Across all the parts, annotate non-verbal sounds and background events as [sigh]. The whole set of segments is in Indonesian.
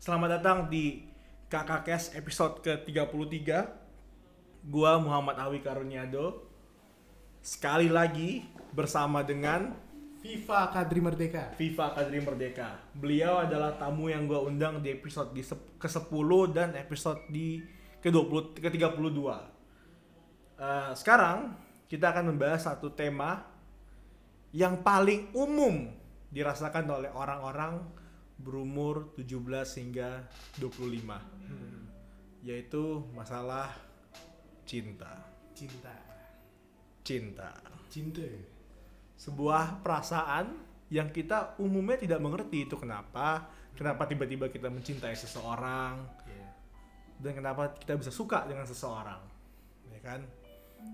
Selamat datang di Kakak Kes episode ke-33. Gua Muhammad Awi Karuniado. Sekali lagi bersama dengan FIFA Kadri Merdeka. Viva Kadri Merdeka. Beliau adalah tamu yang gua undang di episode di sep- ke-10 dan episode di ke-20 ke-32 Eh, Sekarang kita akan membahas satu tema yang paling umum dirasakan oleh orang-orang berumur 17 hingga 25 yaitu masalah cinta. Cinta. cinta. Cinta. sebuah perasaan yang kita umumnya tidak mengerti itu kenapa. Kenapa tiba-tiba kita mencintai seseorang. Iya. dan kenapa kita bisa suka dengan seseorang. Ya kan?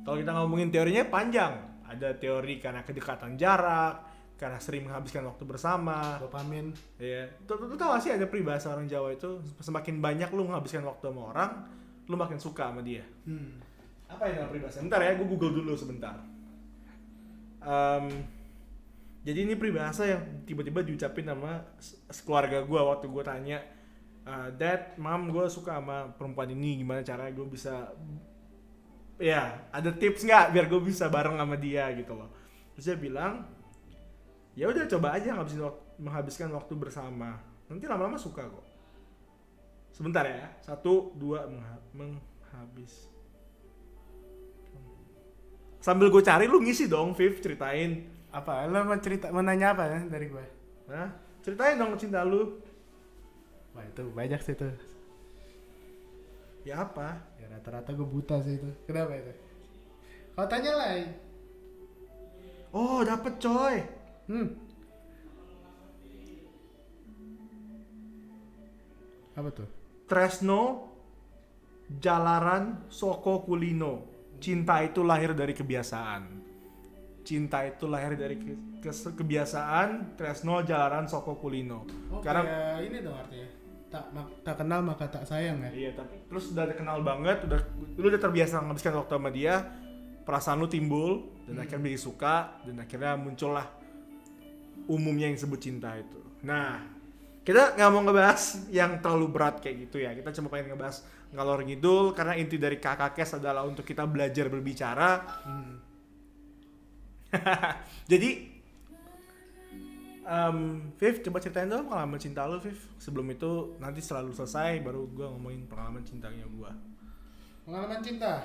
Kalau kita ngomongin teorinya panjang. Ada teori karena kedekatan jarak karena sering menghabiskan waktu bersama. Dopamin. ya tuh, tuh, tau gak sih ada peribahasa orang Jawa itu semakin banyak lu menghabiskan waktu sama orang lu makin suka sama dia. Hmm. apa yang dalam peribahasa? Bentar ya gue google dulu sebentar. Em, jadi ini peribahasa yang tiba-tiba diucapin sama sekeluarga gue waktu gue tanya "Eh, dad mam gue suka sama perempuan ini gimana caranya gue bisa ya ada tips nggak biar gue bisa bareng sama dia gitu loh. Terus dia bilang ya udah coba aja menghabiskan waktu, menghabiskan waktu bersama nanti lama-lama suka kok sebentar ya satu dua mengha- menghabis sambil gue cari lu ngisi dong Viv ceritain Apa? Lo mau cerita mau nanya apa ya dari gue? Hah? ceritain dong cinta lu Wah itu banyak sih itu. ya apa Ya rata-rata gue buta sih itu. Kenapa itu? Kau tanya lah. oh dapet coy Hmm. Apa tuh? Tresno Jalaran Soko Kulino cinta itu lahir dari kebiasaan cinta itu lahir dari ke- kes- kebiasaan Tresno Jalaran Soko Kulino Oh, Karena- kayak ini dong artinya. Tak mak- tak kenal maka tak sayang ya. Iya, tapi terus udah kenal banget, udah lu udah terbiasa menghabiskan waktu sama dia, perasaan lu timbul dan akhirnya jadi suka dan akhirnya muncullah umumnya yang disebut cinta itu. Nah, kita nggak mau ngebahas yang terlalu berat kayak gitu ya. Kita cuma pengen ngebahas ngalor ngidul karena inti dari kakak kes adalah untuk kita belajar berbicara. Hmm. [laughs] Jadi Um, Viv, coba ceritain dong pengalaman cinta lu, Viv. Sebelum itu nanti selalu selesai, baru gua ngomongin pengalaman cintanya gua. Pengalaman cinta.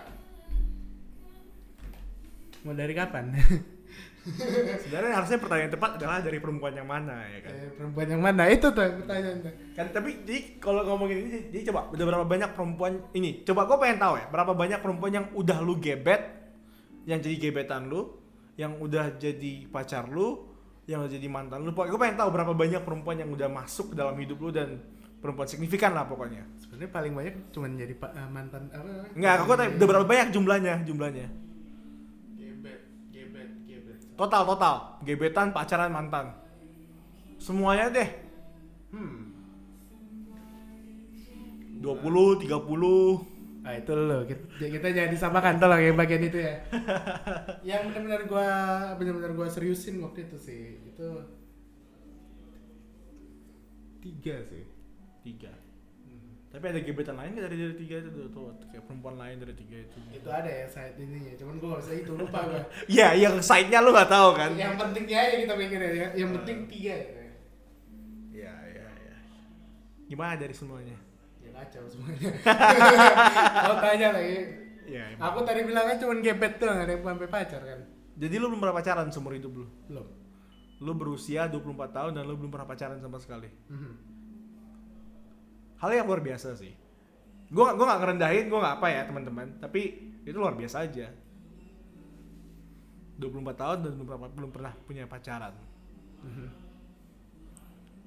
Mau dari kapan? [laughs] Sebenarnya harusnya pertanyaan yang tepat adalah dari perempuan yang mana ya kan? Eh, perempuan yang mana? Itu tuh pertanyaan tuh. Kan tapi jadi kalau ngomongin ini jadi coba udah berapa banyak perempuan ini? Coba gue pengen tahu ya, berapa banyak perempuan yang udah lu gebet yang jadi gebetan lu, yang udah jadi pacar lu, yang udah jadi mantan lu. Pokoknya gue pengen tahu berapa banyak perempuan yang udah masuk ke dalam hidup lu dan perempuan signifikan lah pokoknya. Sebenarnya paling banyak cuman jadi pa- eh, mantan apa? Enggak, aku tanya udah berapa banyak jumlahnya, jumlahnya. Total total, gebetan, pacaran, mantan. Semuanya deh. Hmm. 20, 30. Ah itu lo, kita, kita jangan disamakan tolong yang bagian itu ya. [laughs] yang benar-benar gua benar-benar gua seriusin waktu itu sih, itu tiga sih. tiga tapi ada gebetan lain nggak dari dari tiga itu tuh, tuh kayak perempuan lain dari tiga itu Itu ada ya saat ininya, cuman gua gak bisa itu lupa gua. [laughs] Iya, yang side-nya lu nggak tahu kan? yang pentingnya aja kita pikir ya, yang penting tiga ya. Iya, iya, iya. Gimana dari semuanya? Ya kacau semuanya. [laughs] Kau tanya lagi. Iya. emang. Aku tadi bilangnya cuman gebet tuh, gak ada yang sampai pacar kan. Jadi lu belum pernah pacaran seumur hidup lu? Belum. Lu berusia 24 tahun dan lu belum pernah pacaran sama sekali. Mhm. Hal yang luar biasa sih. Gua gua nggak ngerendahin, gua nggak apa ya teman-teman. Tapi itu luar biasa aja. 24 tahun dan belum pernah, belum pernah punya pacaran. Mhm.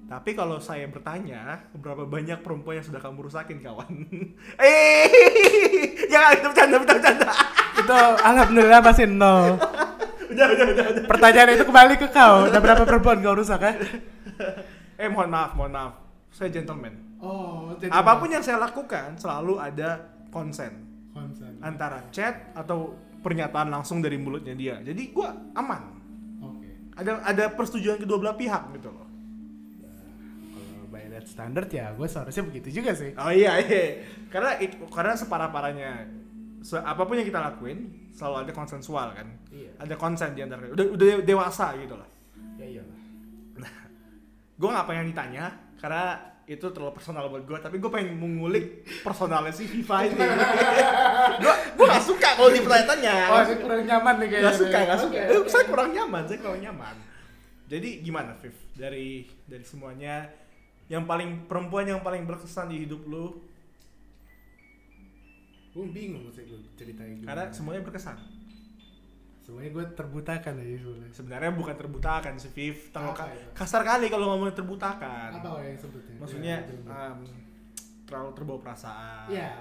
Tapi kalau saya bertanya, berapa banyak perempuan yang sudah kamu rusakin kawan? [laughs] eh, jangan itu bercanda, bercanda, bercanda. itu alhamdulillah masih nol. udah, udah, udah, udah. Pertanyaan itu kembali ke kau. Udah berapa perempuan kau rusak ya? Eh, mohon maaf, mohon maaf. Saya gentleman. Oh, Apa pun yang saya lakukan selalu ada konsen konsen. antara chat atau pernyataan langsung dari mulutnya dia. Jadi gua aman. Oke. Ada ada persetujuan kedua belah pihak gitu loh. Kalau bayar standar standar ya gue seharusnya begitu juga sih Oh iya iya. Karena itu karena separah parahnya se apa pun yang kita lakuin selalu ada konsensual kan. iya Ada konsen di antara udah udah dewasa gitu lah. ya iyalah Gue nggak pengen ditanya karena itu terlalu personal buat gue tapi gue pengen mengulik personalnya si Viva ini gue gue gak suka kalau ditanya-tanya oh ini kurang nyaman nih kayaknya Gak suka, gak suka. Eh, oke. Saya kurang nyaman, saya kurang nyaman. Jadi gimana, Viv? Dari dari semuanya, yang paling perempuan yang paling berkesan di hidup lu, gue bingung sih gue ceritain karena semuanya berkesan. Semuanya gue terbutakan aja sebenarnya Sebenarnya bukan terbutakan sih, Viv. Terlalu Apa ka- itu? kasar kali kalau ngomong terbutakan. apa yang sebutnya Maksudnya Ya, um, terlalu terbawa perasaan. Iya,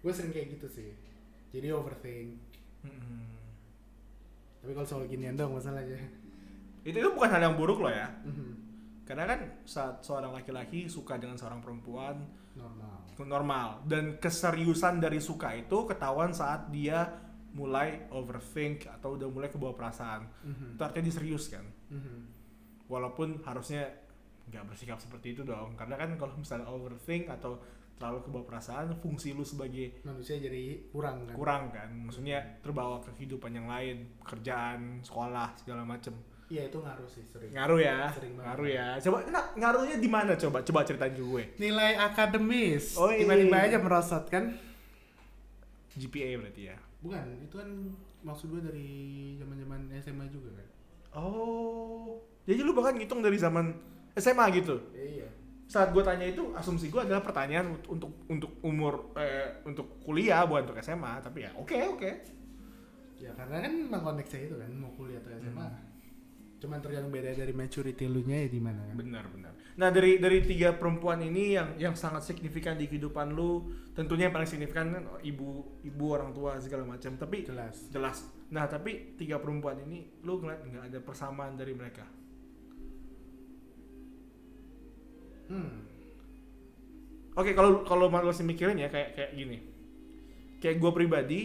gue sering kayak gitu sih. Jadi overthink. Mm-mm. Tapi kalau soal ginian dong masalahnya. Itu itu bukan hal yang buruk loh ya. Mhm. Karena kan saat seorang laki-laki suka dengan seorang perempuan, Normal. normal dan keseriusan dari suka itu ketahuan saat dia mulai overthink atau udah mulai kebawa perasaan Mhm. itu artinya dia serius kan Mhm. walaupun harusnya nggak bersikap seperti itu dong karena kan kalau misalnya overthink atau terlalu kebawa perasaan fungsi lu sebagai Manusia jadi kurang kan. kurang kan maksudnya terbawa ke kehidupan yang lain pekerjaan sekolah segala macem Iya itu ngaruh sih sering. ngaruh ya Sering banget. ngaruh ya coba nah, ngaruhnya di mana coba coba ceritain gue Nilai akademis. Oh, iya. Tiba-tiba aja merosot kan. GPA berarti ya Bukan, itu kan maksud gue dari zaman-zaman SMA juga kan. Oh, jadi lu bahkan ngitung dari zaman SMA gitu. Iya. Saat gue tanya itu, asumsi gue adalah pertanyaan untuk untuk umur eh, untuk kuliah bukan untuk SMA, tapi ya oke oke. Ya karena kan memang konteksnya itu kan mau kuliah atau SMA. Hmm. Cuman tergantung beda dari maturity lu nya ya di mana kan. Benar benar. Nah dari dari tiga perempuan ini yang yang sangat signifikan di kehidupan lu, tentunya yang paling signifikan kan ibu ibu orang tua segala macam. Tapi Jelas. jelas. Nah tapi tiga perempuan ini lu ngeliat nggak ada persamaan dari mereka? Hmm. Oke, kalau kalau masih mikirin ya kayak kayak gini. Kayak gue pribadi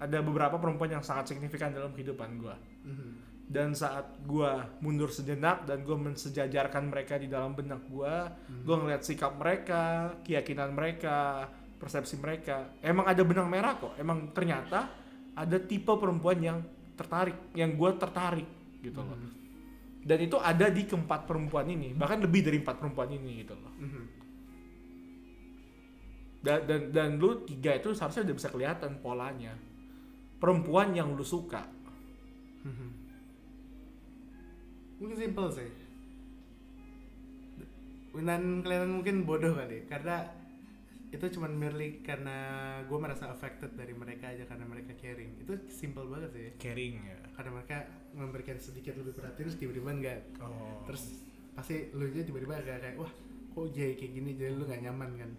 ada beberapa perempuan yang sangat signifikan dalam kehidupan gue. Mhm. Dan saat gue mundur sejenak dan gue mensejajarkan mereka di dalam benak gue, gue ngeliat sikap mereka, keyakinan mereka, persepsi mereka. Emang ada benang merah kok. Emang ternyata ada tipe perempuan yang tertarik, yang gue tertarik gitu loh. Mhm. Dan itu ada di keempat perempuan ini, bahkan lebih dari empat perempuan ini gitu loh. Mhm. dan dan dan lu tiga itu seharusnya udah bisa kelihatan polanya perempuan yang lu suka Mhm. Mungkin simple sih. Dan kelihatan mungkin bodoh kali, karena itu cuma merely karena gue merasa affected dari mereka aja karena mereka caring. Itu simple banget sih. caring ya Karena mereka memberikan sedikit lebih perhatian terus tiba-tiba enggak. oh Terus pasti lu nya tiba-tiba agak kayak wah kok jadi kayak gini jadi lu nggak nyaman kan.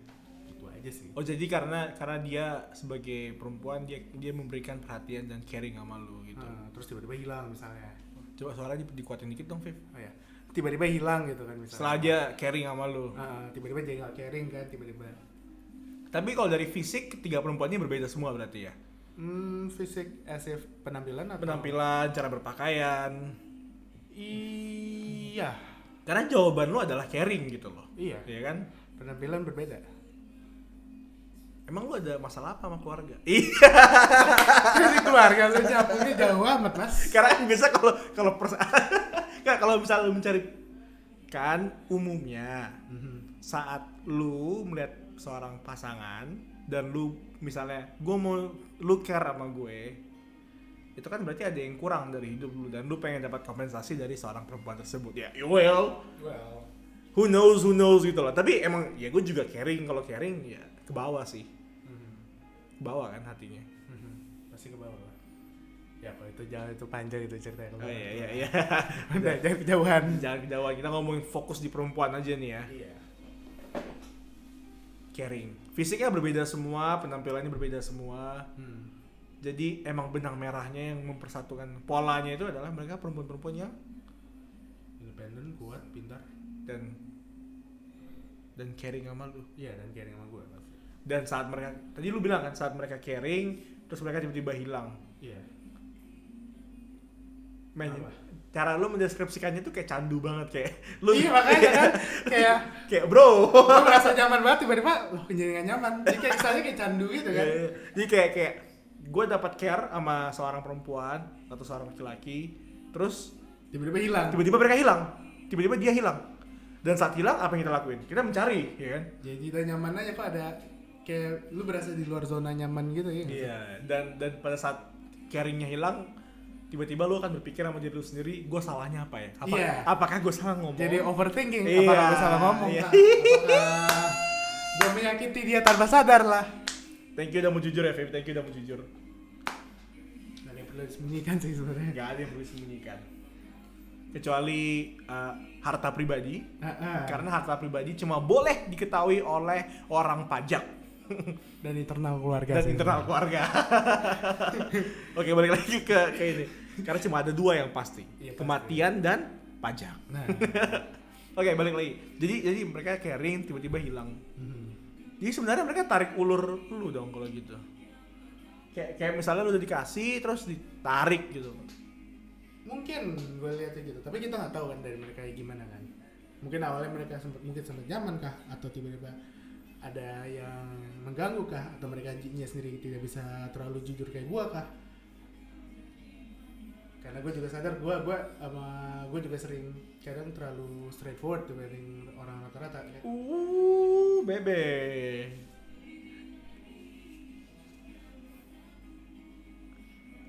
Itu aja sih. oh jadi karena karena dia sebagai perempuan dia dia memberikan perhatian dan caring sama lu gitu Ah, terus tiba-tiba hilang misalnya. Coba suaranya di- dikuatin dikit dong Viv Oh ya. Tiba-tiba hilang gitu kan misalnya. setelah dia caring sama lu Ah, tiba-tiba jadi nggak caring kan tiba-tiba tapi kalau dari fisik tiga perempuan ini berbeda semua berarti ya Hmm, fisik as if penampilan atau penampilan cara berpakaian Iya. karena jawaban lu adalah caring gitu loh Iya. Iya kan Penampilan berbeda. Emang lu ada masalah apa sama keluarga? [laughs] Iya. Jadi keluarga lu nyapunya jauh amat, Mas. karena kan biasa kalau kalau pers- [laughs] Nggak, kalau misalnya lu mencari kan umumnya saat lu melihat seorang pasangan dan lu misalnya gue mau lu care sama gue itu kan berarti ada yang kurang dari hidup lu dan lu pengen dapat kompensasi dari seorang perempuan tersebut. Ya you will. Well, who knows who knows gitu loh. Tapi emang ya gue juga caring. Kalau caring ya ke bawah sih bawah kan hatinya pasti ke bawah. Ya, kalau itu jauh itu panjang itu ceritanya. oh iya iya iya [laughs] Udah, jangan kejauhan. jangan kejauhan kita ngomongin fokus di perempuan aja nih ya Iya. caring fisiknya berbeda semua penampilannya berbeda semua Hmm. jadi emang benang merahnya yang mempersatukan polanya itu adalah mereka perempuan-perempuan yang Independen, kuat, pintar. dan dan caring sama lu Iya, dan caring sama gue pasti. Dan saat mereka tadi lu bilang kan saat mereka caring terus mereka tiba-tiba hilang. Iya. men Apa? cara lu mendeskripsikannya tuh kayak candu banget kayak [laughs] lu iya makanya kan kayak kayak [laughs] bro. Gue merasa nyaman banget tiba-tiba loh jadi gak nyaman. Jadi kayak misalnya kayak candu gitu kan. Iya, iya. jadi kayak kayak gue dapat care sama seorang perempuan atau seorang laki-laki terus tiba-tiba hilang. tiba-tiba mereka hilang. Tiba-tiba dia hilang. Dan saat hilang apa yang kita lakuin? Kita mencari ya kan? Jadi kita nyaman aja kok ada kayak lu berasa di luar zona nyaman gitu ya. Iya dan dan pada saat caringnya hilang tiba-tiba lu akan berpikir sama diri lu sendiri gue salahnya apa ya? Apa, Iya. apakah gue salah ngomong? Jadi overthinking Iya, apakah gue salah ngomong kah? apakah gue menyakiti dia tanpa sadar lah. Thank you udah mau jujur ya Feb. Thank you udah mau jujur. Gak ada yang perlu disembunyikan sih sebenarnya. Nggak ada yang perlu disembunyikan. Kecuali uh, harta pribadi. Ah, ah. karena harta pribadi cuma boleh diketahui oleh orang pajak [laughs] dan internal keluarga dan sih internal keluarga. [laughs] Oke balik lagi ke ke ini karena cuma ada dua yang pasti Iya, pasti. kematian dan pajak. nah [laughs] Oke balik lagi. Jadi jadi mereka caring tiba-tiba hilang. hmm. Jadi sebenarnya mereka tarik ulur lu dong kalau gitu. Kayak kayak misalnya lu udah dikasih terus ditarik gitu. mungkin gue lihatnya gitu tapi kita nggak tahu kan dari mereka gimana kan mungkin awalnya mereka sempat mungkin sempat nyaman kah atau tiba-tiba ada yang mengganggu kah atau mereka nya sendiri tidak bisa terlalu jujur kayak gua kah karena gue juga sadar gua gua sama gue juga sering kadang terlalu straightforward dibanding orang rata-rata kan. Uh, bebe.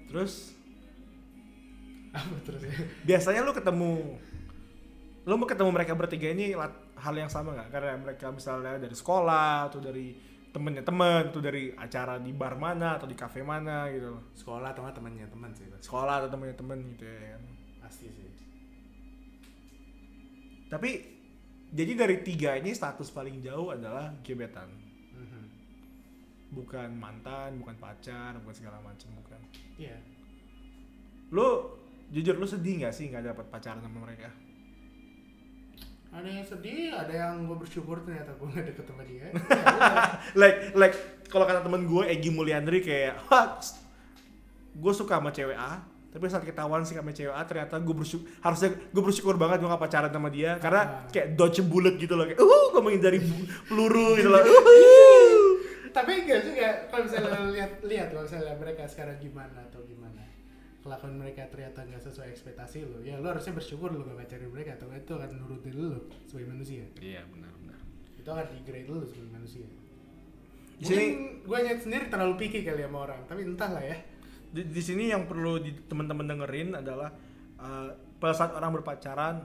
Terus apa terus ya biasanya lu ketemu lu mau ketemu mereka bertiga ini hal yang sama nggak? Karena mereka misalnya dari sekolah atau dari temennya temen atau dari acara di bar mana atau di kafe mana gitu sekolah atau temannya teman sih pasti. sekolah atau temennya temen gitu ya kan. pasti sih. Tapi jadi dari tiga ini status paling jauh adalah gebetan. Mhm. bukan mantan bukan pacar bukan segala macam bukan. Iya. Lu jujur lu sedih nggak sih nggak dapat pacaran sama mereka ada yang sedih ada yang gue bersyukur ternyata gue nggak deket sama dia. [laughs] Like like kalau kata temen gue Egi Mulyandri kayak gue suka sama cewek A tapi saat ketahuan sih sama cewek A ternyata gue bersyukur harusnya gue bersyukur banget gue gak pacaran sama dia karena Ah. kayak dodge bullet gitu loh kayak uh gue menghindari peluru gitu loh. [laughs] Uh, tapi enggak juga kalau misalnya lihat lihat kalau misalnya mereka sekarang gimana atau gimana kelakuan mereka ternyata nggak sesuai ekspektasi lo ya lo harusnya bersyukur lo gak pacarin mereka atau itu akan nurutin lo sebagai manusia. Iya benar benar. Itu akan degrade lo sebagai manusia. Di sini- mungkin gue nyet sendiri terlalu picky kali sama orang tapi entahlah ya. Di, di sini yang perlu di, teman-teman dengerin adalah uh, pada saat orang berpacaran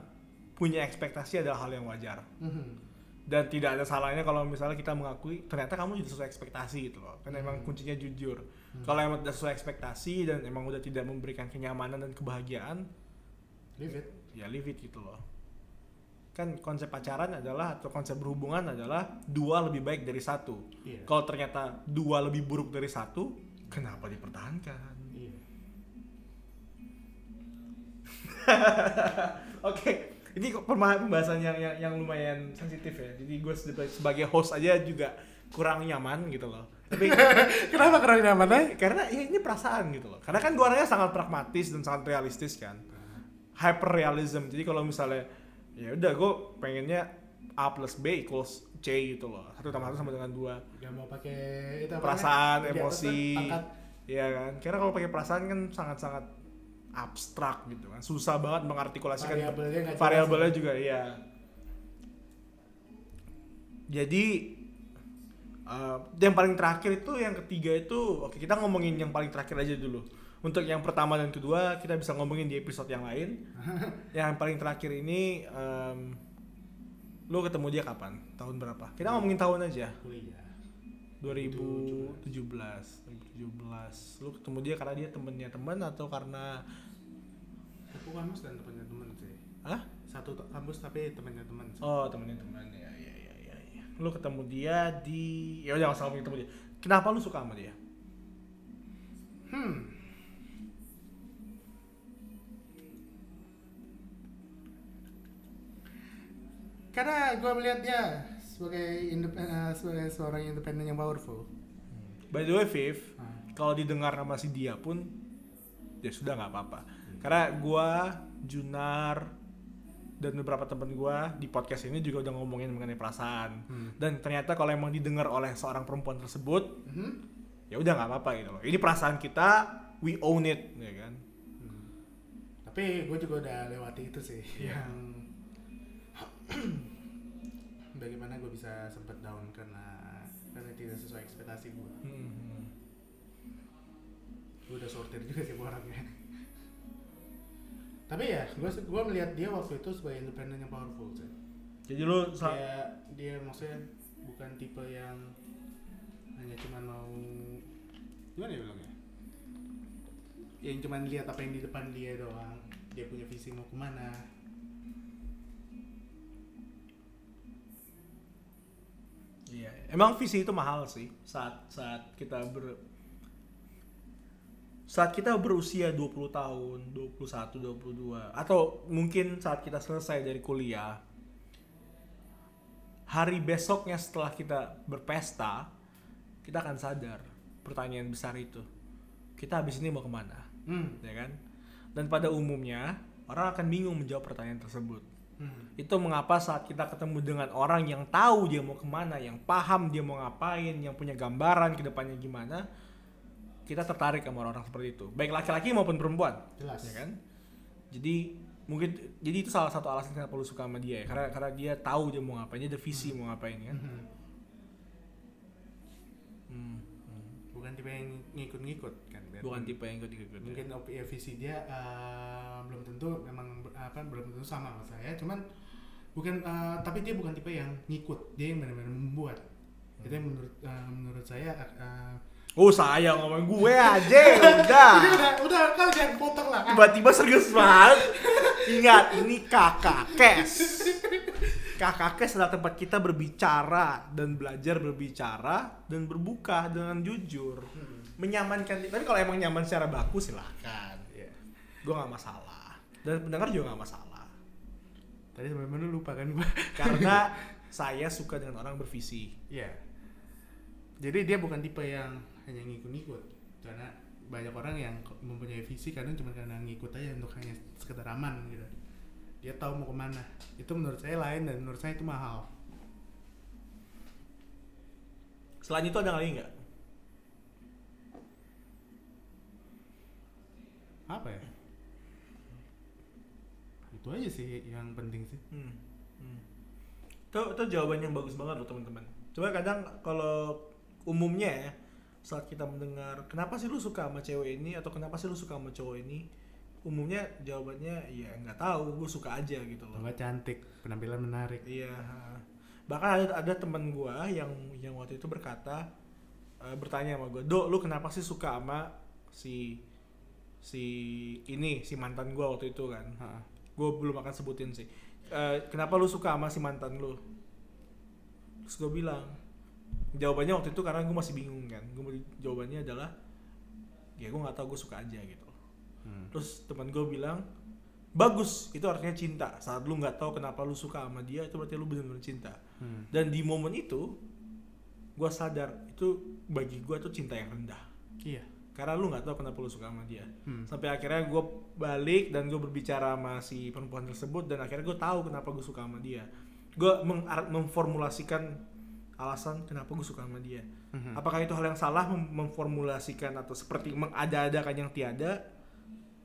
punya ekspektasi adalah hal yang wajar. Mhm. dan tidak ada salahnya kalau misalnya kita mengakui ternyata kamu tidak sesuai ekspektasi gitu loh. Kan emang kuncinya jujur kalau emang tidak sesuai ekspektasi dan emang udah tidak memberikan kenyamanan dan kebahagiaan leave it. ya leave it gitu loh. Kan konsep pacaran adalah atau konsep berhubungan adalah dua lebih baik dari satu. Iya. Kalau ternyata dua lebih buruk dari satu kenapa dipertahankan? Iya. [laughs] Oke, ini kok pembahasan yang, yang yang lumayan sensitif ya. Jadi gue sebagai host aja juga kurang nyaman gitu loh. Tapi [laughs] kenapa keren nyaman aja karena ya ini perasaan gitu loh. Karena kan gue orangnya sangat pragmatis dan sangat realistis kan. Hyper realism. Jadi kalau misalnya ya udah gue pengennya A plus B equals C gitu loh. Satu tambah satu sama dengan dua. nggak mau pakai itu apa Perasaan, namanya? Emosi. Iya kan. Karena kalau pakai perasaan kan sangat-sangat abstrak gitu kan. Susah banget mengartikulasikan variabelnya variabelnya ya. juga iya jadi eh, yang paling terakhir itu yang ketiga itu oke kita ngomongin yang paling terakhir aja dulu. Untuk yang pertama dan kedua kita bisa ngomongin di episode yang lain. [laughs] Yang paling terakhir ini em, lu ketemu dia kapan? Tahun berapa? Kita ngomongin tahun aja. Kuliah. 2017 2017 lu ketemu dia karena dia temennya teman atau karena satu kampus dan temannya teman sih? Hah? satu kampus tapi temannya teman. Oh temennya teman ya. Lu ketemu dia di ya udah ngomongin ketemu dia. Kenapa lu suka sama dia? hmm karena gue melihat dia sebagai independen eh, sebagai seorang independen yang powerful By the way, Viv, Ah. kalau didengar sama si dia pun ya sudah nggak apa-apa. Karena gua Junar dan beberapa temen gue di podcast ini juga udah ngomongin mengenai perasaan Hmm. dan ternyata kalau emang didengar oleh seorang perempuan tersebut Mhm. ya udah nggak apa-apa gitu loh ini perasaan kita we own it ya kan Hmm. Tapi gue juga udah lewati itu sih Iya. yang [clears throat] bagaimana gue bisa sempet down karena karena tidak sesuai ekspektasi gue. Hmm. Gue udah sortir juga sih orangnya. Tapi ya, gue gue melihat dia waktu itu sebagai independen yang powerful sih. jadi lu Dia dia maksudnya bukan tipe yang hanya cuma mau gimana ya bilangnya? Yang cuma lihat apa yang di depan dia doang. Dia punya visi mau ke mana. Iya, emang visi itu mahal sih saat saat kita ber saat kita berusia 20 tahun, 21, 22 atau mungkin saat kita selesai dari kuliah hari besoknya setelah kita berpesta kita akan sadar pertanyaan besar itu kita habis ini mau ke mana Hmm. ya kan dan pada umumnya orang akan bingung menjawab pertanyaan tersebut Hmm. itu mengapa saat kita ketemu dengan orang yang tahu dia mau ke mana, yang paham dia mau ngapain, yang punya gambaran ke depannya gimana, kita tertarik sama orang-orang seperti itu. Baik laki-laki maupun perempuan, Jelas. ya kan? Jadi mungkin jadi itu salah satu alasan kenapa lu suka sama dia ya, karena karena dia tahu dia mau ngapain, dia ada visi mau ngapain kan. Mhm. Hmm. Bukan tipe yang ngikut-ngikut kan. biar- Bukan tipe yang ikut-ikut. mungkin op- ya, visi dia eh, belum tentu memang apa belum tentu sama sama saya cuman bukan eh, tapi dia bukan tipe yang ngikut dia yang benar-benar membuat itu yang menurut eh, menurut saya eh, Oh saya ngomong gue aja udah. ini udah udah kau jangan potong lah Tiba-tiba serius banget. Ingat, ini kakak kes. Kakak kes adalah tempat kita berbicara dan belajar berbicara dan berbuka dengan jujur. Menyamankan. Tapi kalau emang nyaman secara baku silahkan. Iya. Gue nggak masalah. Dan pendengar juga nggak masalah. tadi mana lupa kan gua Karena [laughs] saya suka dengan orang bervisi. Iya. Jadi dia bukan tipe yang hanya ngikut-ngikut karena banyak orang yang mempunyai visi kadang cuma karena ngikut aja untuk hanya sekedar aman gitu. Dia tahu mau ke mana. Itu menurut saya lain dan menurut saya itu mahal. Selain itu ada lagi nggak? Apa ya? Itu aja sih yang penting sih. Hmm. Hmm. Itu, itu jawaban yang bagus banget loh teman-teman. Coba kadang kalau umumnya ya saat kita mendengar kenapa sih lu suka sama cewek ini atau kenapa sih lu suka sama cowok ini, umumnya jawabannya ya nggak tahu, gue suka aja gitu loh. Enggak cantik, penampilan menarik. Iya. Bahkan ada ada teman gua yang yang waktu itu berkata eh, bertanya sama gue, "Do, lu kenapa sih suka sama si si ini, si mantan gua waktu itu kan?" Gue belum akan sebutin sih Eh, kenapa lu suka sama si mantan lu terus gue bilang jawabannya waktu itu karena gue masih bingung kan gue jawabannya adalah ya gue nggak tahu gue suka aja gitu Hmm. terus teman gue bilang bagus itu artinya cinta saat lu nggak tahu kenapa lu suka sama dia itu berarti lu benar-benar cinta Hmm. dan di momen itu gue sadar itu bagi gue tuh cinta yang rendah Iya. karena lu nggak tahu kenapa lu suka sama dia Hmm. sampai akhirnya gue balik dan gue berbicara sama si perempuan tersebut dan akhirnya gue tahu kenapa gue suka sama dia gue memformulasikan alasan kenapa gue suka sama dia. Mhm. apakah itu hal yang salah mem- memformulasikan atau seperti mengada-adakan yang tiada?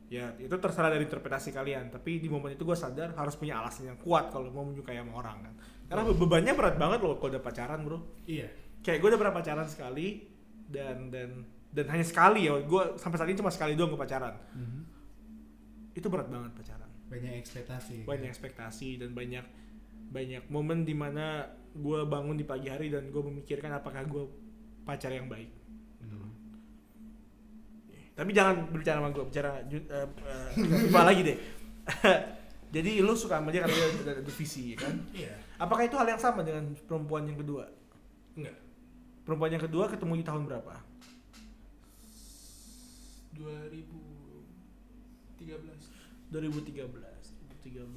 Ya itu terserah dari interpretasi kalian. Tapi di momen itu gue sadar harus punya alasan yang kuat kalau mau menyukai sama orang kan. Karena be- bebannya berat banget loh kalau udah pacaran bro. Iya. kayak gue udah pernah pacaran sekali dan dan dan hanya sekali ya. Gue sampai saat ini cuma sekali doang gue pacaran. Mhm. itu berat banget pacaran. Banyak ekspektasi. banyak ekspektasi dan banyak banyak momen di mana gue bangun di pagi hari dan gue memikirkan apakah gue pacar yang baik. Tapi jangan berbicara sama gue bicara eh, Viva lagi deh. [laughs] Jadi lu suka sama dia karena dia ada, ada visi ya kan? Iya. apakah itu hal yang sama dengan perempuan yang kedua? Enggak. perempuan yang kedua ketemu di tahun berapa? 2013. 2013 2013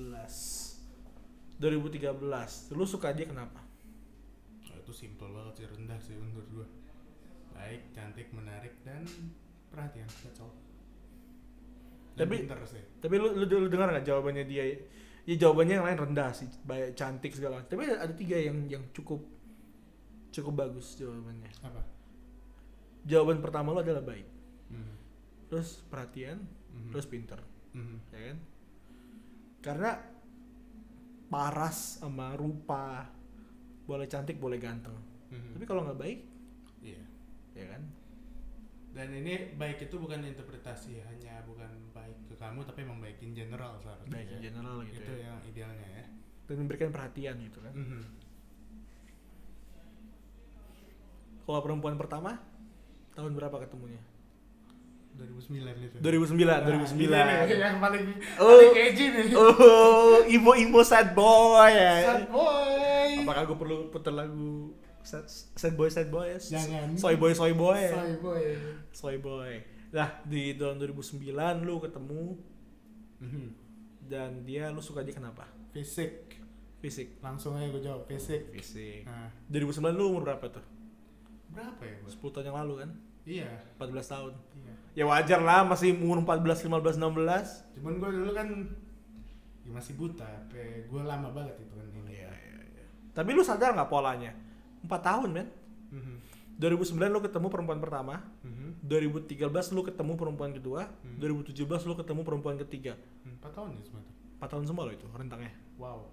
2013 lu suka dia kenapa Itu simpel banget sih rendah sih menurut gua. Baik, cantik, menarik dan perhatian. That's all. Tapi- pinter sih. Tapi lu lu, lu dengar nggak jawabannya dia? Ya jawabannya yang lain rendah sih, baik cantik segala. Tapi ada, ada tiga yang yang cukup cukup bagus jawabannya. Apa? Jawaban pertama lu adalah baik, Mhm. terus perhatian, Mhm. terus pinter, Mhm. ya kan? Karena paras sama rupa boleh cantik boleh ganteng, Mhm. tapi kalau nggak baik, Iya. ya kan? Dan ini baik itu bukan interpretasi hanya bukan baik ke kamu tapi emang baik in general seharusnya. Baik in ya. general gitu Itu ya. yang idealnya ya. Dan memberikan perhatian gitu kan. Mhm. Kalau perempuan pertama tahun berapa ketemunya? 2009 itu. 2009, Nah, 2009. ini yang paling Oh. paling edgy nih. Oh, imo-imo sad boy. Sad boy. Apakah gue perlu putar lagu sad, sad boy sad boy? Jangan. Soy boy soy boy. Soy boy. Soy boy. Nah, di tahun 2009 lu ketemu Mhm. dan dia lu suka dia kenapa? Fisik. Fisik. Langsung aja gue jawab fisik. Fisik. Nah, 2009 lu umur berapa tuh? berapa ya, Bos? 10 tahun yang lalu kan? Iya. 14 tahun. Iya. Ya wajar lah masih umur 14, 15, 16. Cuman gue dulu kan ya masih buta. Gue lama banget itu kan ini. Iya, iya, iya. Tapi lu sadar nggak polanya? 4 tahun, men. Mhm. 2009 lu ketemu perempuan pertama, Mhm. 2013 lu ketemu perempuan kedua, Hmm. 2017 lu ketemu perempuan ketiga. Empat tahun ya semua itu. 4 tahun semua lo itu rentangnya. Wow.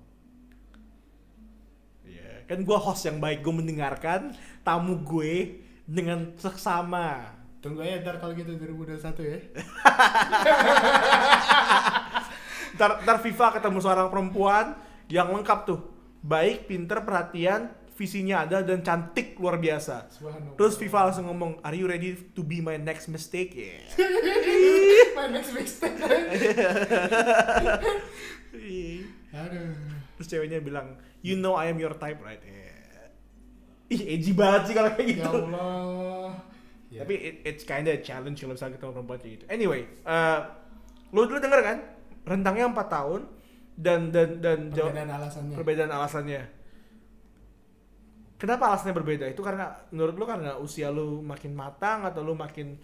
Iya. Kan gua host yang baik, gue mendengarkan tamu gue dengan seksama. Tunggu aja ntar kalau gitu 2021 ya. [laughs] Ntar, ntar FIFA ketemu seorang perempuan yang lengkap tuh. Baik, pinter, perhatian, visinya ada dan cantik luar biasa. Terus FIFA langsung ngomong, "Are you ready to be my next mistake?" Yeah. [laughs] My next mixtape. [laughs] Ih. Aduh. Terus ceweknya bilang, "You know I am your type, right?" Yeah. Ih, edgy banget sih kalau kayak Ya gitu. Allah. Ya. Tapi it, it's kinda a challenge kalau misalnya ketemu perempuan kayak gitu. Anyway, uh, lu dulu denger kan? Rentangnya 4 tahun dan dan dan jauh- perbedaan alasannya. perbedaan alasannya. Kenapa alasannya berbeda? Itu karena menurut lu karena usia lu makin matang atau lu makin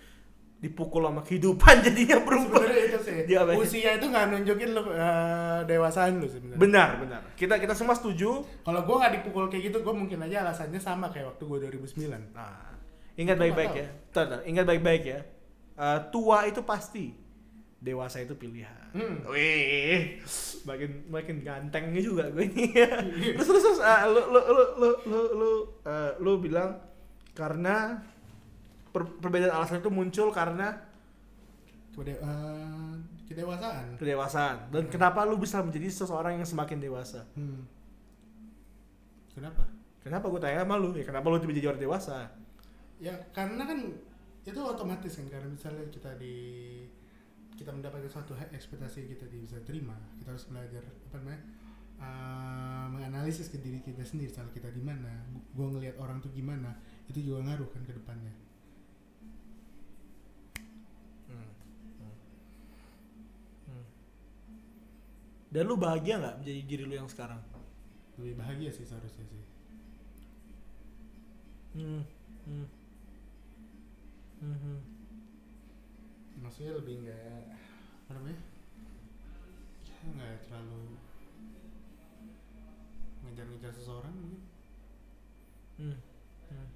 dipukul sama kehidupan [laughs] jadinya? Sebenarnya itu sih. Usia itu nggak nunjukin lu eh, dewasaan lu sebenarnya. Benar, benar. Kita kita semua setuju. Kalau gua nggak dipukul kayak gitu, gua mungkin aja alasannya sama kayak waktu gua 2009. Nah, ingat Itu baik-baik ya. Bentar, bentar. Ingat baik-baik ya. Uh, tua itu pasti, dewasa itu pilihan. Hmm. Wih, makin makin ganteng juga gue ini. [laughs] terus terus, terus uh, lu, lu lu lu lu lu uh, lu bilang karena per- perbedaan alasan itu muncul karena Kede eh, kedewasaan. kedewasaan. Dan kenapa lu bisa menjadi seseorang yang semakin dewasa? Hmm. Kenapa? Kenapa gue tanya sama lu? Ya kenapa lu jadi orang dewasa? Ya karena kan itu otomatis kan karena misalnya kita di kita mendapatkan suatu ekspektasi kita bisa terima kita harus belajar apa namanya eh, menganalisis ke diri kita sendiri soal kita di mana gue ngelihat orang tuh gimana itu juga ngaruh kan ke depannya Hmm. Hmm. Hmm. Dan lu bahagia nggak menjadi diri lu yang sekarang? lebih bahagia sih seharusnya sih Hmm. Hmm. Hmm. hmm. maksudnya lebih nggak apa namanya ya nggak terlalu ngejar-ngejar seseorang mungkin Hmm. Hmm.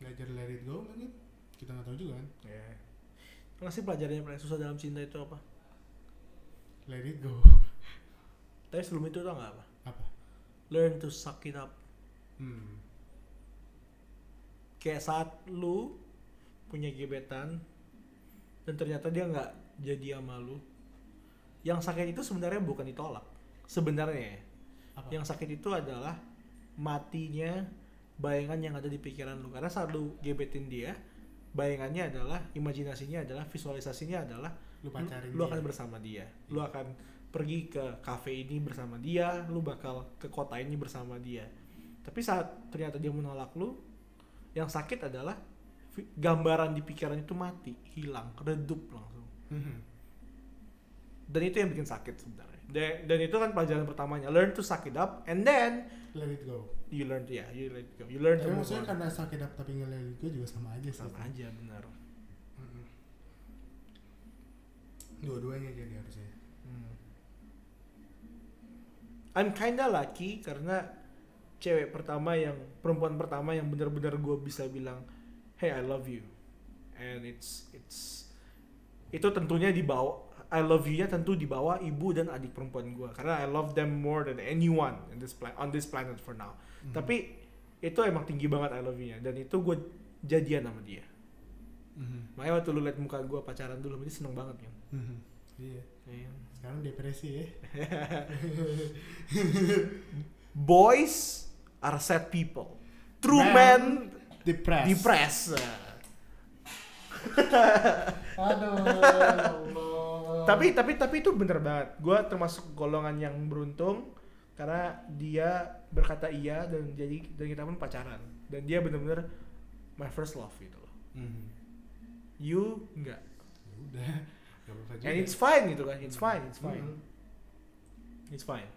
belajar let it go mungkin kita nggak tahu juga kan Ya. Apa sih pelajaran yang paling susah dalam cinta itu apa? Let it go Tapi sebelum itu tau nggak apa? apa Learn to suck it up. hmm Kayak saat lu punya gebetan dan ternyata dia nggak jadi sama lu. Yang sakit itu sebenarnya bukan ditolak. Sebenarnya ya. apa Yang sakit itu adalah matinya bayangan yang ada di pikiran lu. Karena saat lu gebetin dia, bayangannya adalah, imajinasinya adalah, visualisasinya adalah lu pacarin lu dia. akan bersama dia. Lu akan pergi ke cafe ini bersama dia, lu bakal ke kota ini bersama dia. Tapi saat ternyata dia menolak lu, yang sakit adalah gambaran di pikiran itu mati, hilang, redup langsung. Mhm. Dan itu yang bikin sakit sebenarnya. Dan, dan itu kan pelajaran pertamanya, learn to suck it up and then let it go you learn to ya, you let it go. You learn to tapi move maksudnya karena sakit up tapi nggak let it go juga sama aja sih sama aja benar. Dua-duanya jadi harusnya. Hmm. I'm kinda lucky karena cewek pertama yang perempuan pertama yang benar-benar gue bisa bilang hey I love you and it's it's itu tentunya di bawah I love you nya tentu di bawah ibu dan adik perempuan gue karena I love them more than anyone in this pla- on this planet for now Mhm. tapi itu emang tinggi banget I love you nya dan itu gue jadian sama dia Mhm. makanya waktu lu liat muka gue pacaran dulu dia seneng banget kan Mhm. Iya. Iya. Sekarang depresi ya. [laughs] boys are sad people. True men, Depressed. depressed. [laughs] Aduh. Allah. tapi tapi tapi itu bener banget. Gua termasuk golongan yang beruntung karena dia berkata iya dan jadi dan kita pun pacaran dan dia bener-bener my first love gitu loh. Mhm. You enggak. Ya udah. And it's fine gitu kan. It's fine, it's fine. Mhm. It's fine.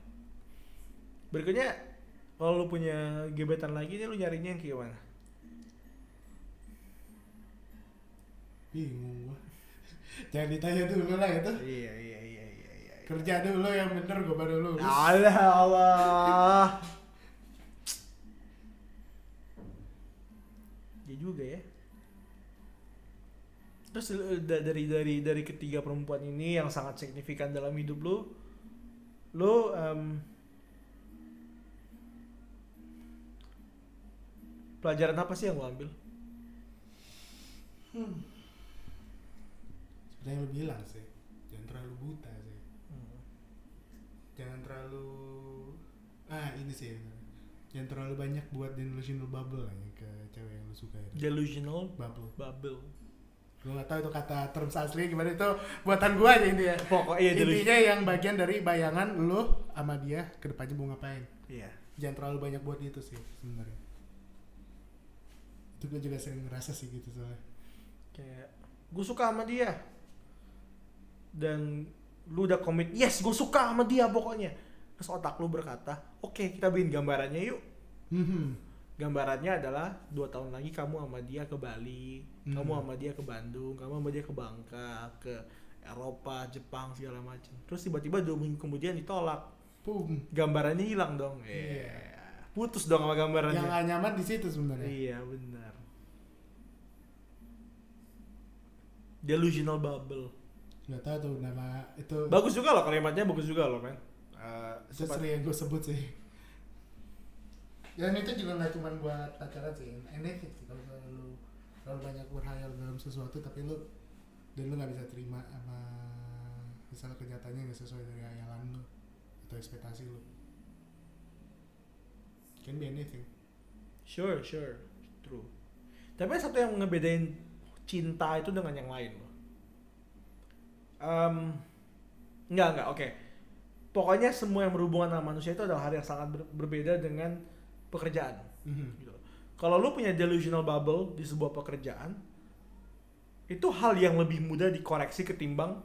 Berikutnya kalau lu punya gebetan lagi nih lu nyarinya yang kayak gimana? Bingung gua. [laughs] Jangan ditanya dulu lah itu. Iya iya iya iya iya. Kerja dulu yang bener gua baru lulus. Allah Allah. [laughs] Ya juga ya. Terus da- dari dari dari ketiga perempuan ini yang sangat signifikan dalam hidup lu, lu em, pelajaran apa sih yang lu ambil? Hmm. Seperti yang lu bilang sih. Jangan terlalu buta sih. Jangan terlalu ah ini sih. Jangan terlalu banyak buat delusional bubble ya ke cewek yang lu suka itu. Delusional Bubble. bubble. Gue gak tahu itu kata terms asli gimana itu buatan gua aja ini ya. Pokoknya iya. Intinya yang bagian dari bayangan lu sama dia ke depannya mau ngapain. Iya. Jangan terlalu banyak buat itu sih sebenarnya. Itu gue juga sering ngerasa sih gitu soalnya. kayak gue suka sama dia dan lu udah komit yes gue suka sama dia pokoknya terus otak lu berkata oke kita bikin gambarannya yuk Mhm. Gambarannya adalah dua tahun lagi kamu sama dia ke Bali Hmm. kamu sama dia ke Bandung kamu sama dia ke Bangka ke Eropa Jepang segala macam terus tiba-tiba dua minggu kemudian ditolak Pum. gambarannya hilang dong Iya. Eh, putus dong sama gambarannya Yang gak nyaman di situ sebenarnya. Iya benar. Delusional bubble. Gak tahu tuh nama itu. Bagus juga loh kalimatnya bagus juga loh men. Itu sering yang gue sebut sih. Dan itu juga nggak cuma buat pacaran sih, anything sih kalau lu terlalu banyak berhayal dalam sesuatu tapi lu dan lu nggak bisa terima sama misalnya kenyataannya nggak sesuai dari hayalan lu atau ekspektasi lu. Can be anything. Sure sure true. Tapi satu yang ngebedain cinta itu dengan yang lain loh. Um, enggak enggak oke. Pokoknya semua yang berhubungan sama manusia itu adalah hal yang sangat ber- berbeda dengan pekerjaan. Mhm. gitu. Kalau lu punya delusional bubble di sebuah pekerjaan, itu hal yang lebih mudah dikoreksi ketimbang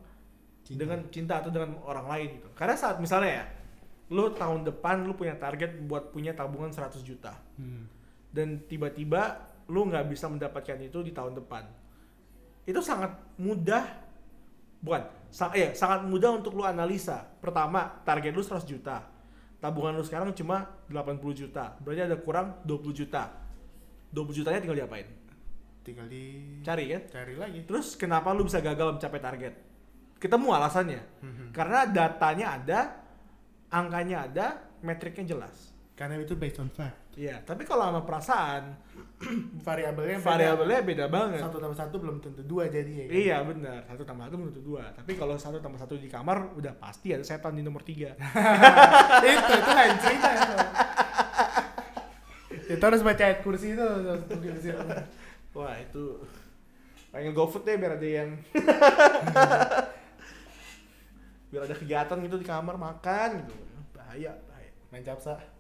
Cinta. dengan cinta atau dengan orang lain gitu. Karena saat misalnya ya, lu tahun depan lu punya target buat punya tabungan 100 juta Hmm. dan tiba-tiba lu nggak bisa mendapatkan itu di tahun depan. Itu sangat mudah bukan, sa eh, sangat mudah untuk lu analisa. Pertama, target lu 100 juta. Tabungan lu sekarang cuma 80 juta. Berarti ada kurang 20 juta. 20 jutanya tinggal diapain? Tinggal di Cari kan? cari lagi. Terus kenapa lu bisa gagal mencapai target? Ketemu alasannya. Mhm. Karena datanya ada, angkanya ada, metriknya jelas. Karena itu based on fact. Iya, tapi kalau sama perasaan, [clears throat] Variabelnya variabelnya beda banget. satu tambah satu belum tentu dua jadi ya. kan? Iya benar, satu tambah satu menurut dua. Tapi kalau satu tambah satu di kamar, udah pasti ada setan di nomor tiga. [laughs] itu itu lain cerita itu. [laughs] itu harus baca ayat kursi itu situ. Wah itu pengen GoFood deh biar ada yang [laughs] biar ada kegiatan gitu di kamar makan gitu. Bahaya, bahaya. Main capsa.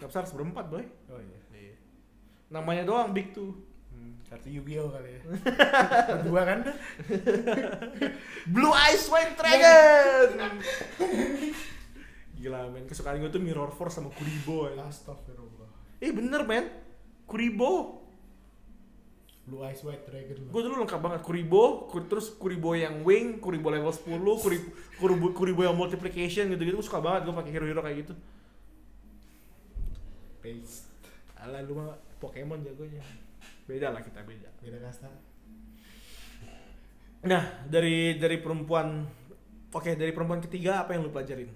Kapsa harus berempat boy. Oh iya. Iya. Namanya doang big tuh. Hmm, kartu Yu-Gi-Oh kali ya. [laughs] Berdua kan? [laughs] Blue Eyes White Dragon. Gila men, kesukaan gue tuh Mirror Force sama Kuribo. ya. Astagfirullah. Eh bener men, Kuribo. Blue Eyes White Dragon. Gue dulu lengkap banget Kuribo, kur- terus Kuribo yang wing, Kuribo level 10, Kuribo Kuribo, Kuribo yang multiplication gitu-gitu gue suka banget gue pakai hero-hero kayak gitu. Paste. Alah lu mah Pokemon jagonya. Beda lah kita beda. Beda kasta. Nah, dari dari perempuan Oke, dari perempuan ketiga apa yang lu pelajarin?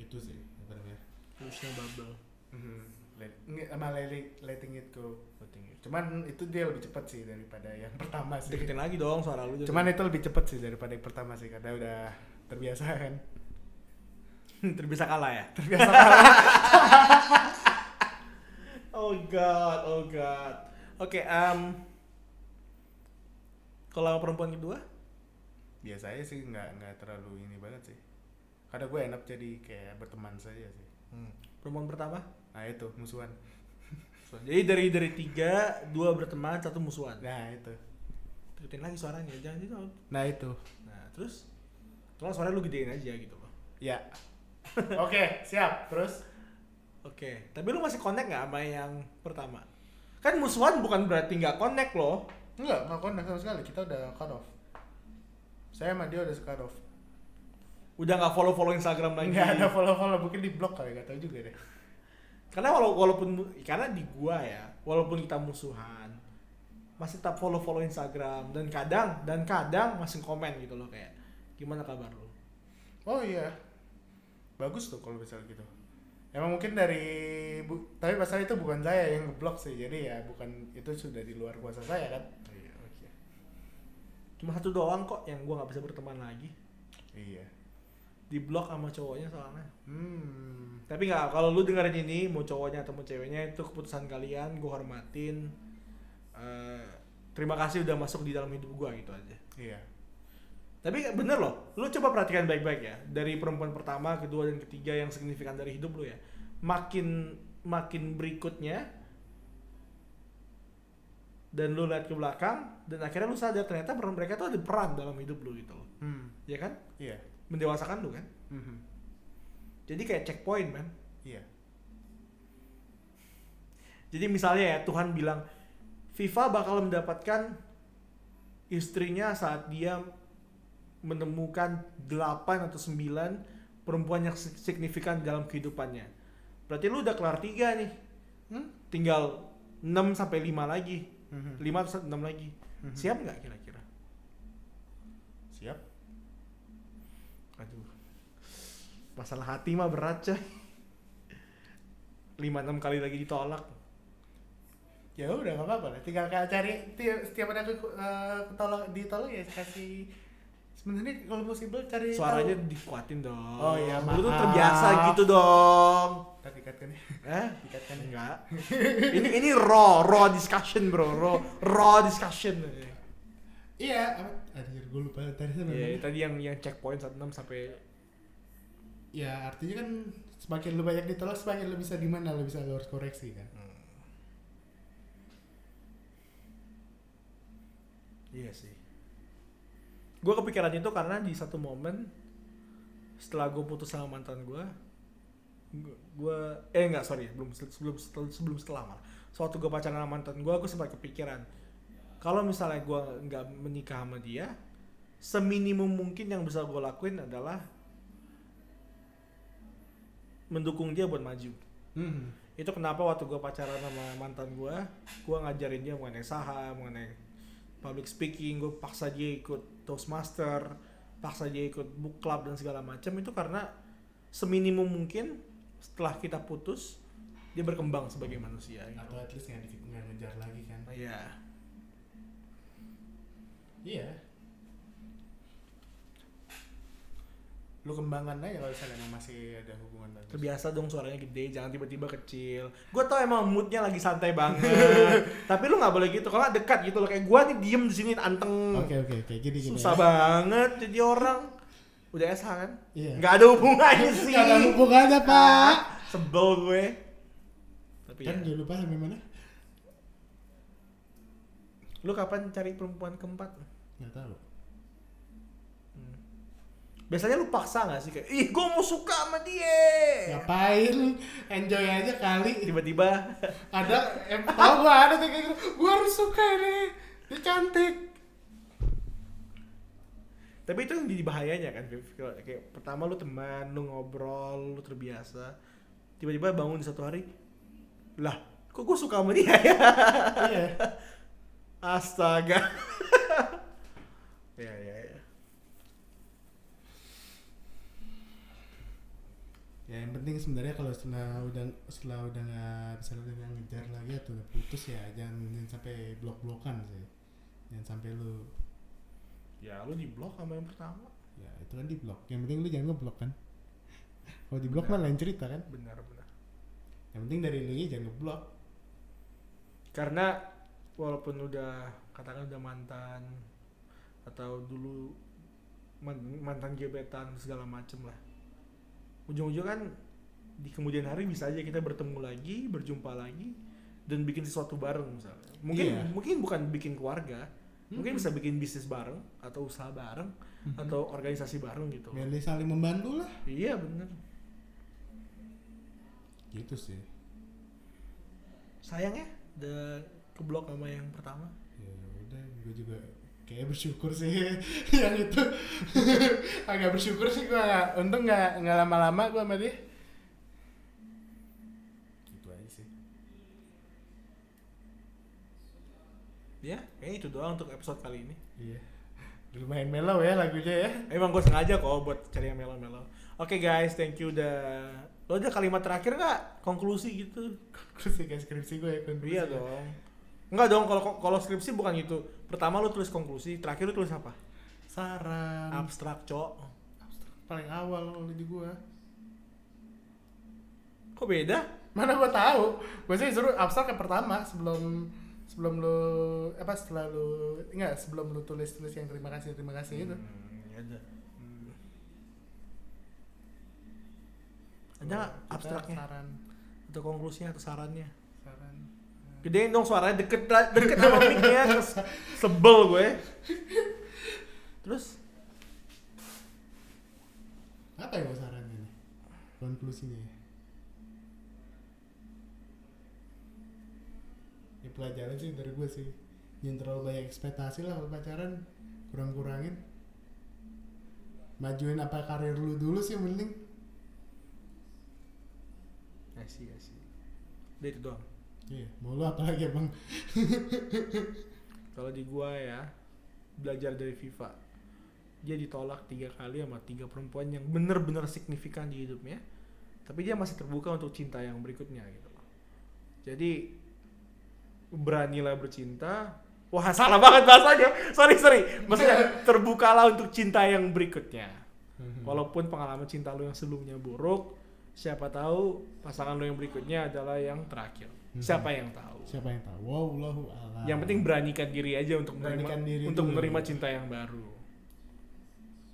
Itu sih apa namanya? Khususnya bubble. Mhm. Let, sama letting, letting it go. Cuman itu dia lebih cepat sih daripada yang pertama sih. Deketin lagi dong suara lu. Cuman itu lebih cepat sih daripada yang pertama sih karena udah terbiasa kan. [laughs] terbiasa kalah ya. Terbiasa [laughs] Oh god, oh god. Oke, um, kalau perempuan kedua, biasanya sih nggak nggak terlalu ini banget sih. Karena gue enak jadi kayak berteman saja sih. perempuan pertama. Nah itu musuhan. [laughs] Jadi dari dari tiga, dua berteman, satu musuhan. Nah itu. Deketin lagi suaranya, jangan gitu. Nah itu. Nah terus, kalau suara lu gedein aja gitu loh. Ya. [laughs] Oke siap. Terus? Oke, tapi lu masih connect nggak sama yang pertama? Kan musuhan bukan berarti nggak connect loh. Enggak nggak kontak sama sekali. Kita udah cut off. Saya sama dia udah cut off. Udah nggak follow follow Instagram lagi. Nggak ada follow follow mungkin di blok kali nggak tahu juga deh. Karena walau, walaupun karena di gua ya, walaupun kita musuhan, masih tetap follow follow Instagram dan kadang dan kadang masih komen gitu loh kayak gimana kabar lu? Oh iya. Bagus tuh kalau misalnya gitu. Emang mungkin dari bu, tapi masalah itu bukan saya yang ngeblok sih. Jadi ya bukan itu sudah di luar kuasa saya kan. Iya, oke. Cuma satu doang kok yang gua nggak bisa berteman lagi. Iya. Di blok sama cowoknya soalnya. Hmm. Tapi nggak kalau lu dengerin ini mau cowoknya atau mau ceweknya itu keputusan kalian, gua hormatin. Eh, terima kasih udah masuk di dalam hidup gua gitu aja. Iya. Tapi bener loh, lu coba perhatikan baik-baik ya. Dari perempuan pertama, kedua, dan ketiga yang signifikan dari hidup lu ya. Makin makin berikutnya dan lu lihat ke belakang dan akhirnya lu sadar ternyata peran mereka tuh ada peran dalam hidup lu gitu loh. Hmm. Ya kan? Iya. Mendewasakan lu kan? Mhm. Jadi kayak checkpoint man. Iya. Jadi misalnya ya Tuhan bilang FIFA bakal mendapatkan istrinya saat dia menemukan 8 atau 9 perempuan yang sig- signifikan dalam kehidupannya. Berarti lu udah kelar 3 nih. Hmm? Tinggal 6 sampai 5 lagi. Mhm. 5 atau 6 lagi. Mhm. Siap nggak kira-kira? Siap. Aduh. Masalah hati mah berat coy. 5-6 kali lagi ditolak. Ya udah nggak apa-apa lah. Tinggal kayak cari ti- setiap ada eh, ketolak ditolak ya kasih sebenarnya kalau possible cari Suaranya tahu. dikuatin dong. Oh iya, Lu tuh maaf. terbiasa gitu dong. Tadi dikatkan ya. Eh? Dikatkan ya. Enggak. ini ini raw, raw discussion, bro. Raw, raw discussion. Iya? Anjir, gue lupa tadi sama Iya, tadi yang yang checkpoint 16 sampai Ya artinya kan semakin lu banyak ditolak semakin lu bisa gimana lu bisa lu harus koreksi kan. Iya sih. Gue kepikiran itu karena di satu momen setelah gue putus sama mantan gue, gue eh enggak sorry belum sebelum sebelum setelah malah. Suatu gue pacaran sama mantan gue, gue sempat kepikiran kalau misalnya gue nggak menikah sama dia, seminimum mungkin yang bisa gue lakuin adalah mendukung dia buat maju. Hmm. Itu kenapa waktu gue pacaran sama mantan gue, gue ngajarin dia mengenai saham, mengenai public speaking, gue paksa dia ikut Toastmaster, paksa dia ikut book club dan segala macam itu karena seminimum mungkin setelah kita putus dia berkembang sebagai manusia. Gitu. Atau at least nggak ngejar lagi kan. Iya. Iya. Lu kembangkan aja kalau misalnya emang masih ada hubungan bagus. Terbiasa dong suaranya gede, jangan tiba-tiba kecil. Gue tau emang moodnya lagi santai banget, [laughs] tapi lu nggak boleh gitu. Kalau nggak dekat gitu loh, kayak gue nih diem di sini anteng. Oke oke oke gini gini. Susah ya. banget jadi orang. Udah SH kan? Iya. Nggak ada hubungannya [laughs] sih. Gak ada hubungannya Ah, pak. sebel gue. Tapi Kan ya. jangan lupa sampai mana? Lu kapan cari perempuan keempat? Nggak tahu. Biasanya lu paksa gak sih? Kayak, ih gue mau suka sama dia. Ngapain? enjoy aja kali. Tiba-tiba. Ada eh, tau gua ada tuh kayak gitu gua harus suka ini. Dia cantik. Tapi itu yang jadi bahayanya kan Viv. Kayak pertama lu teman lu ngobrol lu terbiasa tiba-tiba bangun di satu hari lah kok gue suka sama dia ya? Iya. Astaga. [laughs] Ya ya ya ya yang penting sebenarnya kalau setelah udah setelah udah nggak bisa udah nggak ngejar lagi atau udah putus ya jangan, jangan sampai blok blokan sih. Jangan sampai lu ya lu di blok sama yang pertama. Ya itu kan di blok yang penting lu jangan ngeblok kan. Kalau di blok mah lain cerita kan. Benar benar. Yang penting dari lu jangan ngeblok karena walaupun udah katakan udah mantan atau dulu man- mantan gebetan segala macem lah ujung-ujung kan di kemudian hari bisa aja kita bertemu lagi berjumpa lagi dan bikin sesuatu bareng misalnya mungkin Iya. mungkin bukan bikin keluarga mungkin Mhm. bisa bikin bisnis bareng atau usaha bareng Mhm. atau organisasi bareng gitu biar saling membantu lah iya bener gitu sih sayangnya udah keblok sama yang pertama ya udah gue juga kayak bersyukur sih [laughs] yang itu [laughs] agak bersyukur sih gue nggak untung nggak nggak lama-lama gue sama dia gitu aja sih ya kayaknya itu doang untuk episode kali ini iya lumayan mellow ya lagunya ya Emang gue sengaja kok buat cari yang melo-melo. Oke guys, thank you udah. Lo ada kalimat terakhir nggak? Konklusi gitu? konklusi kayak skripsi gue ya konklusi Iya dong. Enggak dong, kalau kalau skripsi bukan gitu. Pertama lo tulis konklusi, terakhir lo tulis apa? saran Abstrak, cok. abstrak paling awal kalau di gue Kok beda? mana gue tahu gue sih suruh abstrak yang pertama sebelum sebelum lu apa setelah lu enggak sebelum lu tulis tulis yang terima kasih terima kasih itu Hmm, ya udah. Hmm. Ada nggak Kita abstraknya? saran Atau konklusinya atau sarannya? Gedein dong suaranya deket deket sama mic-nya terus sebel gue. Terus? Apa ya sarannya nih? Konklusinya ya? Ya pelajaran sih dari gue sih. Jangan terlalu banyak ekspektasi lah kalau pacaran. Kurang-kurangin. Majuin apa karir lu dulu sih penting I see, I see. Udah itu doang. Iya mau lu apa lagi bang [laughs] Kalau di gua ya belajar dari FIFA, dia ditolak tiga kali sama tiga perempuan yang bener-bener signifikan di hidupnya, tapi dia masih terbuka untuk cinta yang berikutnya gitu. loh. Jadi beranilah bercinta. Wah [laughs] salah banget bahasanya. Sorry sorry. Maksudnya [laughs] terbukalah untuk cinta yang berikutnya. Walaupun pengalaman cinta lu yang sebelumnya buruk, siapa tahu pasangan lu yang berikutnya adalah yang terakhir. Mhm. Siapa yang tahu? siapa yang tahu wow lahu alam Yang penting beranikan diri aja untuk menerima Beranikan diri untuk dulu. menerima cinta yang baru.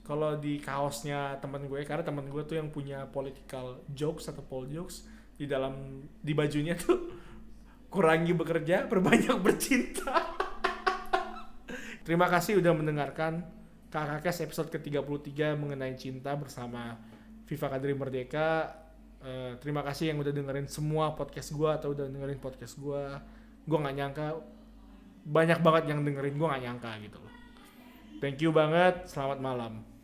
Kalau di kaosnya teman gue, karena teman gue tuh yang punya political jokes atau pol jokes di dalam di bajunya tuh [laughs] kurangi bekerja, [laughs] perbanyak bercinta. [laughs] Terima kasih udah mendengarkan KKKS episode ke-33 mengenai cinta bersama Viva Kadri Merdeka. Eh, terima kasih yang udah dengerin semua podcast gua atau udah dengerin podcast gua. Gua nggak nyangka banyak banget yang dengerin gua nggak nyangka gitu loh. Thank you banget. Selamat malam.